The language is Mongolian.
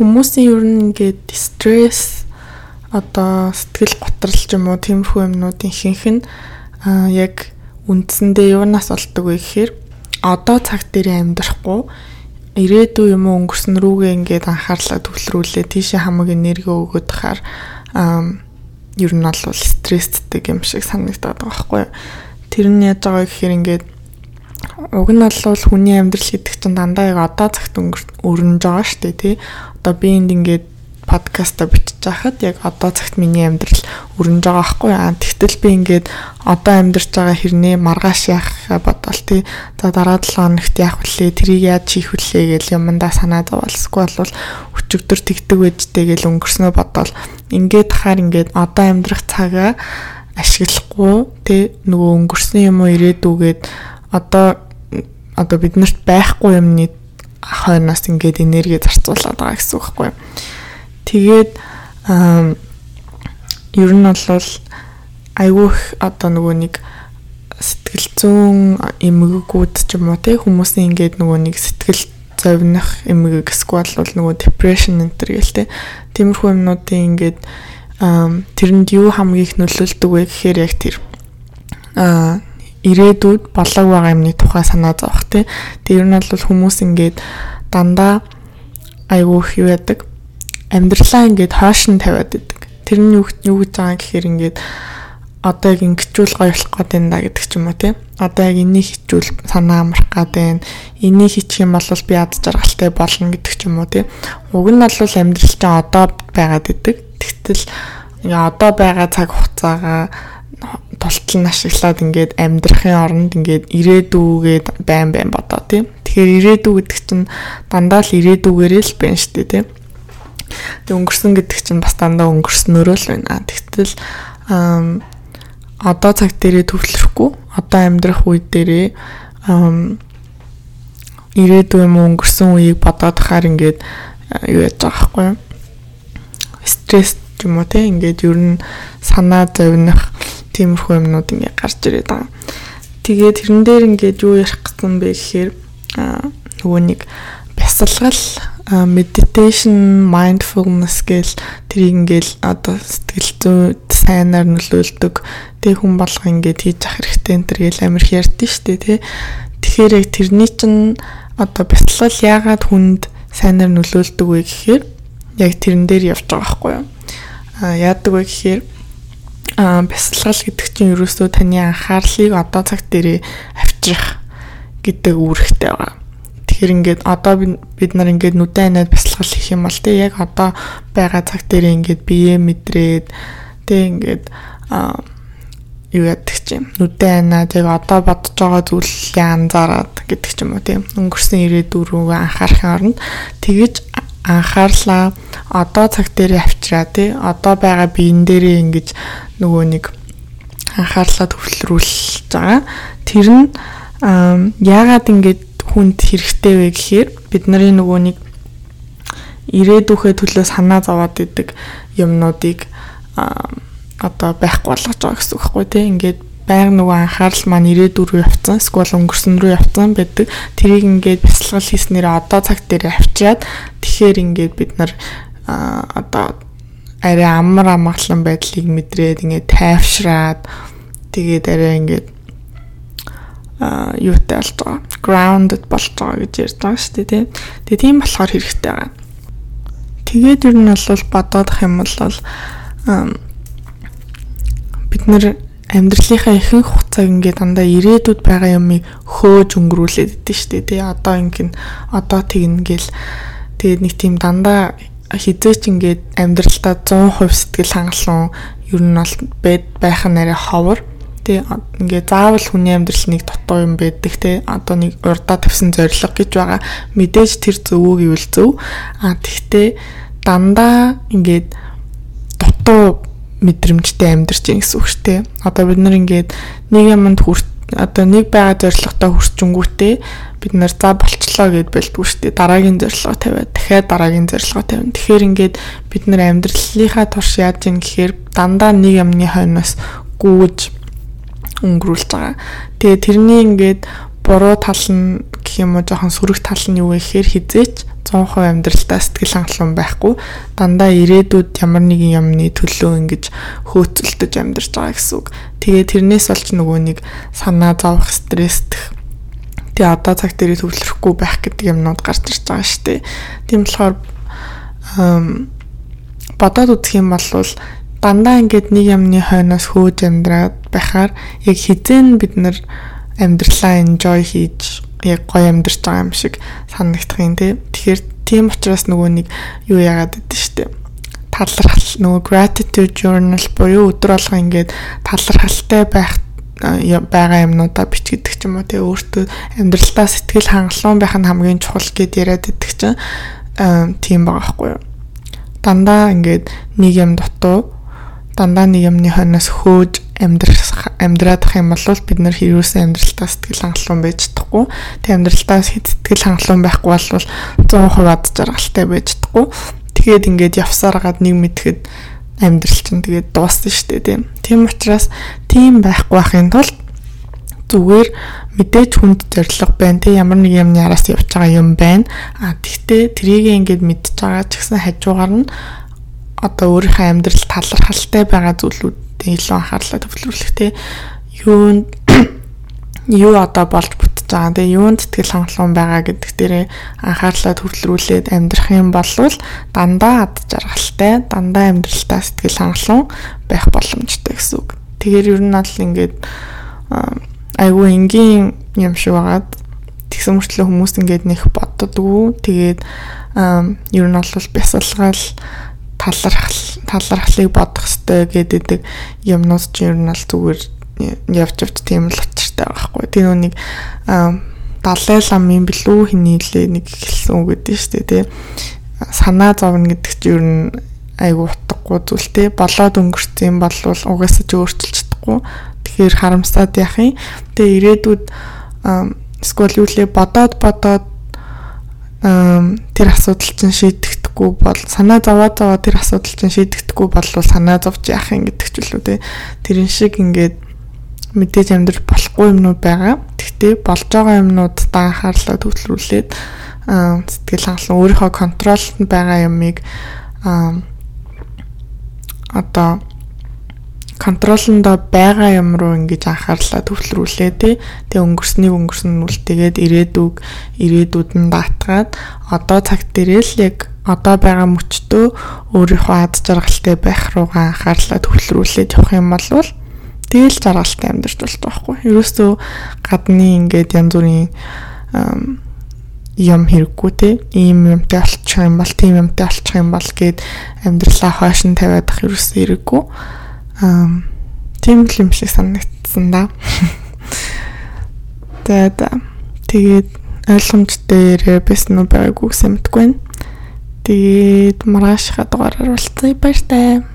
хүмүүсийн ер нь ингээд стресс одоо сэтгэл готрол ч юм уу тиймэрхүү юмнуудын ихэнх нь яг үндсэндээ юунаас болдог вэ гэхээр одоо цаг дээр амьдрахгүй ирээдүй юм уу өнгөрсөн рүүгээ ингээд анхаарлаа төвлөрүүлээ тийшээ хамаг энерги өгөөд хахаар ер нь бол стресстэй юм шиг санагдаад байгаа байхгүй юу. Тэр нь яаж байгаа гэхээр ингээд уг нь бол хүний амьдрал гэдэг чинь дандаа яг одоо цагт өрнөж байгаа шүү дээ тий. Одоо би энд ингээд подкаста бичиж байхад яг одоо цагт миний амьдрал өрнөж байгаа байхгүй аа. Тэгтэл би ингээд одоо амьдарч байгаа хэрнээ маргааш яах бодвол тий. За дараа 7 хоногт яах вүлээ, тэрийг яаж хийх вүлээ гэл юмдаа санаа зовлсгүй бол өчигдөр тэгдэг байжтэй гэл өнгөрснөө бодвол ингээд хахаар ингээд одоо амьдрах цагаа ашиглахгүй тий нөгөө өнгөрсөн юм уу ирээдүгээд одоо одоо биднэрт байхгүй юмны хойноос ингээд энерги зарцуулаад байгаа гэсэн үг байхгүй. Тэгээд ер нь бол айгүйх одоо нөгөө нэг сэтгэл зүүн эмгэгүүд ч юм уу те хүмүүсийн ингээд нөгөө нэг сэтгэл зовних эмгэг эсвэл нөгөө depression гээл те. Тиймэрхүү юмнуудын ингээд тэрэнд юу хамгийн их нөлөөлдөг вэ гэхээр яг тэр а ирээдүйд болоог байгаа юмны тухай санаа зовх те тэр нь бол хүмүүс ингээд дандаа айгүйх юу яадаг амьдралаа ингээд хоош нь тавиад идэг. Тэр нь юу юу гэж байгаа гэхээр ингээд одоо яг ингэчүүл гоё болох гээд байна да гэдэг ч юм уу тийм. Одоо яг энийг хичүүл санаа амрах гээд байна. Энийг хийчих юм бол би ад жаргалтай болно гэдэг ч юм уу тийм. Уг нь бол амьдрал чинь одоо байгаад идэг. Тэгтэл одоо байгаа цаг хугацаагаа тултал нь ашиглаад ингээд амьдрахын оронд ингээд ирээдүгээд байн байн бодоо тийм. Тэгэхээр ирээдүг гэдэг чинь дандаа л ирээдүгээрээ л байна шүү дээ тийм Тэг өнгөрсөн гэдэг чинь бас дандаа өнгөрснөрөө л байна. Тэгтэл одоо цаг дээрээ төвлөрөхгүй одоо амьдрах үе дээрээ ирээдүйн юм өнгөрсөн үеийг бодоод хахаар ингээд юу яаж байгаа байхгүй юу? Стресс юм уу те ингээд ер нь санаа зовних тиймэрхүү юмнууд ингээд гарч ирээд байгаа. Тэгээд тэрэн дээр ингээд юу ярих гэсэн бэ гэхээр нөгөө нэг бясалгал meditation mindfulness гэл тэрийг ингээл одоо сэтгэл зүй сайнаар нөлөөлдөг тэг хүн болго ингээд хийж ах хэрэгтэй энэ төр гэл амир ярьдэн штэ тий Тэгэхээр яг тэрний чинь одоо бяцлал яагаад хүнд сайнаар нөлөөлдөг вэ гэхээр яг тэрэн дээр явж байгаа байхгүй юу а яадаг вэ гэхээр а бяцлал гэдэг чинь ерөөсөө таны анхаарлыг одоо цаг дээрээ авчрах гэдэг үүрэгтэй байгаа. Тэгэхээр ингээд одоо бид нар ингээд нүдэн анаад бясалгал хийх юм бол те яг одоо байгаа цаг дээр ингээд бие мэдрээд те ингээд юу яддаг чи нүдэн анаад яг одоо бодож байгаа зүйлээ анзаараад гэдэг ч юм уу тийм өнгөрсөн ирээдүг рүү анхаарахын оронд. Тэгэж анхаарлаа. Одоо цаг дээр авчраа тий. Одоо байгаа биен дээрээ ингэж нөгөө нэг анхаарлаа төвлөрүүлж байгаа. Тэр нь яагаад ингэж хүнд хэрэгтэй вэ гэхээр бид нарын нөгөө нэг ирээдүйхээ төлөө санаа зовоод идэг юмнуудыг одоо байхгүй болгож байгаа гэсэн үг байхгүй тийм ингээд байнга нөгөө анхаарал маань ирээдүр рүү явцсан эсвэл өнгөрсөн рүү явцсан байдаг тэрийг ингээд бясалгал хийснээр одоо цаг дээр авчиад тэгэхээр ингээд бид нар одоо арай амар амгалан байдлыг мэдрээд ингээд тайвшраад тэгээд арай ингээд юутай болж байгаа. Grounded болж байгаа гэж ярьж байгаа шүү дээ, тийм. Тэгээ тийм болохоор хэрэгтэй байгаа. Тэгээд ер нь бол бодоодох юм бол бид нэр амьдралынхаа ихэнх хугацааг ингээд дандаа ирээдүйд байгаа юмыг хөөж өнгөрүүлээд идэв дээ, тий. Одоо ингэн одоо тэгнэ гэл тэгээд нэг тийм дандаа хизээч ингээд амьдралдаа 100% сэтгэл хангалуун ер нь бол байд байх нь арай ховор Тэ ингээ заавал хүний амьдрал нэг дутуу юм байдаг те одоо нэг урдаа тавьсан зориг гэж байгаа. Мэдээж тэр зөвөө гэвэл зөв. А тэгтээ дандаа ингээд дутуу мэдрэмжтэй амьдарч ийн гэсэн үг шүү дээ. Одоо бид нар ингээд нэг юмд хүрт одоо нэг байгаа зорилготой хүрчэнгүүтээ бид нар за болчлоо гэд бэлдгүй шүү дээ. Дараагийн зорилгоо тавиад дахиад дараагийн зорилгоо тавина тэгэхээр ингээд бид нар амьдралынхаа турш яаж ийн гэхээр дандаа нэг юмны хойноос гүйж өнгөрүүлж байгаа. Тэгээ тэрний ингээд буруу тал нь гэх юм уу жоохон сөрөг тал нь юу вэ гэхээр хизээч 100% амьдралдаа сэтгэл хангалуун байхгүй дандаа ирээдүйд ямар нэгэн юмны төлөө ингэж хөөцөлдөж амьдарч байгаа гэсэн үг. Тэгээ тэрнээс олж нөгөө нэг санаа зовох стресстэх тэгээ одоо цаг дээр төвлөрөхгүй байх гэдэг юмнууд гарч ирж байгаа шүү дээ. Тийм болохоор бодоод үзэх юм бол дандаа ингээд нэг юмны хойноос хөөж амьдраад байхаар яг хизэн бид нар амьдралаа enjoy хийж яг гоё амьдарч байгаа юм шиг санагдах юм тий. Тэгэхээр тийм учраас нөгөө нэг юу яагаад гэдэг штеп талархал нөгөө gratitude journal буюу өдөр алга ингээд талархалтай байх байгаа юмнуудаа бичгэдэг ч юм уу тэгээ өөртөө амьдралдаа сэтгэл хангалуун байх нь хамгийн чухал гэд яриад идэх чинь тийм байгаа байхгүй юу. Дандаа ингээд нэг юм дутуу дандаа нэг юмны хойноос хөөж амьдрах амьдраад ах юм бол бид нар хэрүүсэн амьдралтаа сэтгэл хангалуун байж чадахгүй. Тэг амьдралтаа сэтгэл хангалуун байхгүй бол 100% ад жаргалтай байж чадахгүй. Тэгээд ингээд явсараад нэг мэдхэд амьдрал чинь тэгээд дуусна шүү дээ тийм. Тийм учраас тийм байхгүй байхын тулд зүгээр мэдээж хүнд зориг байна те ямар нэг юмны араас явж байгаа юм байна. А тэгтээ трийг ингээд мэдж байгаа ч гэсэн хажуугаар нь одоо өөрийнхөө амьдрал талархалтай байгаа зүйлүүдэд илүү анхаарлаа төвлөрүүлэх те юу юу одоо болж бүтэж байгаа те юунд сэтгэл хангалуун байгаа гэдэг дээрээ анхаарлаа төвлөрүүлээд амьдрах юм бол дандаа ад жаргалтай дандаа амьдралтаа сэтгэл хангалуун байх боломжтой гэсэн үг. Тэгэхээр ер нь бол ингээд айгүй энгийн юм шиг байгаад тэгсэн мөртлөө хүмүүс ингээд нэх боддоггүй. Тэгээд ер нь бол бясалгаал талархал талархлыг бодох хэрэгтэй гэдэг юмнууд ч ер нь л зүгээр явж явж тийм л учиртай байгаа хгүй. Тэр нүг Далай ламын билүү хинээлээ нэг хэлсэн үг гэдэг шүү дээ тий. Санаа зовно гэдэг чинь ер нь айгу утгагүй зүйл те болоод өнгөрсөн бол угаасаа ч өөрчилж чадахгүй. Тэгэхээр харамсаад яах юм. Тэгээ ирээдүйд эсвэл юу лээ бодоод бодоод тэр асуудал чинь шийдэх шийдэхгүй бол санаа зовоо зовоо тэр асуудал чинь шийдэгдэхгүй бол санаа зовж яах юм гэдэг ч үлээ те тэрэн шиг ингээд мэдээж амьдрах болохгүй юмнууд байгаа. Тэгтээ болж байгаа юмнуудаа анхаарлаа төвлөрүүлээд сэтгэл хангалуун өөрийнхөө контролд байгаа юмыг одоо контролондоо байгаа юм руу ингэж анхаарлаа төвлөрүүлээ тий. Тэгээ өнгөрснийг өнгөрсөн нь үлдээгээд ирээдүг ирээдүйд нь даатгаад одоо цаг дээр л яг одоо байгаа мөчтөө өөрийнхөө ад жаргалтай байх руугаа анхаарлаа төвлөрүүлээд явах юм бол тэгэл жаргалтай амьдарч болж байгаа байхгүй. Ерөөсөө гадны ингээд янз бүрийн юм хэрэггүй те ийм юмтай болчих юм бол тийм юмтай болчих юм бол гээд амьдралаа хойш нь тавиад ах ерөөсөө хэрэггүй аа тийм л юм шиг санагдсан да. Тэгээд тэгээд ойлгомжтой яриа байсан уу байгаагүй гэсэн мэдгүй байна. Тэгээд маргаашхаа дугаараар уулзъя баяр таа.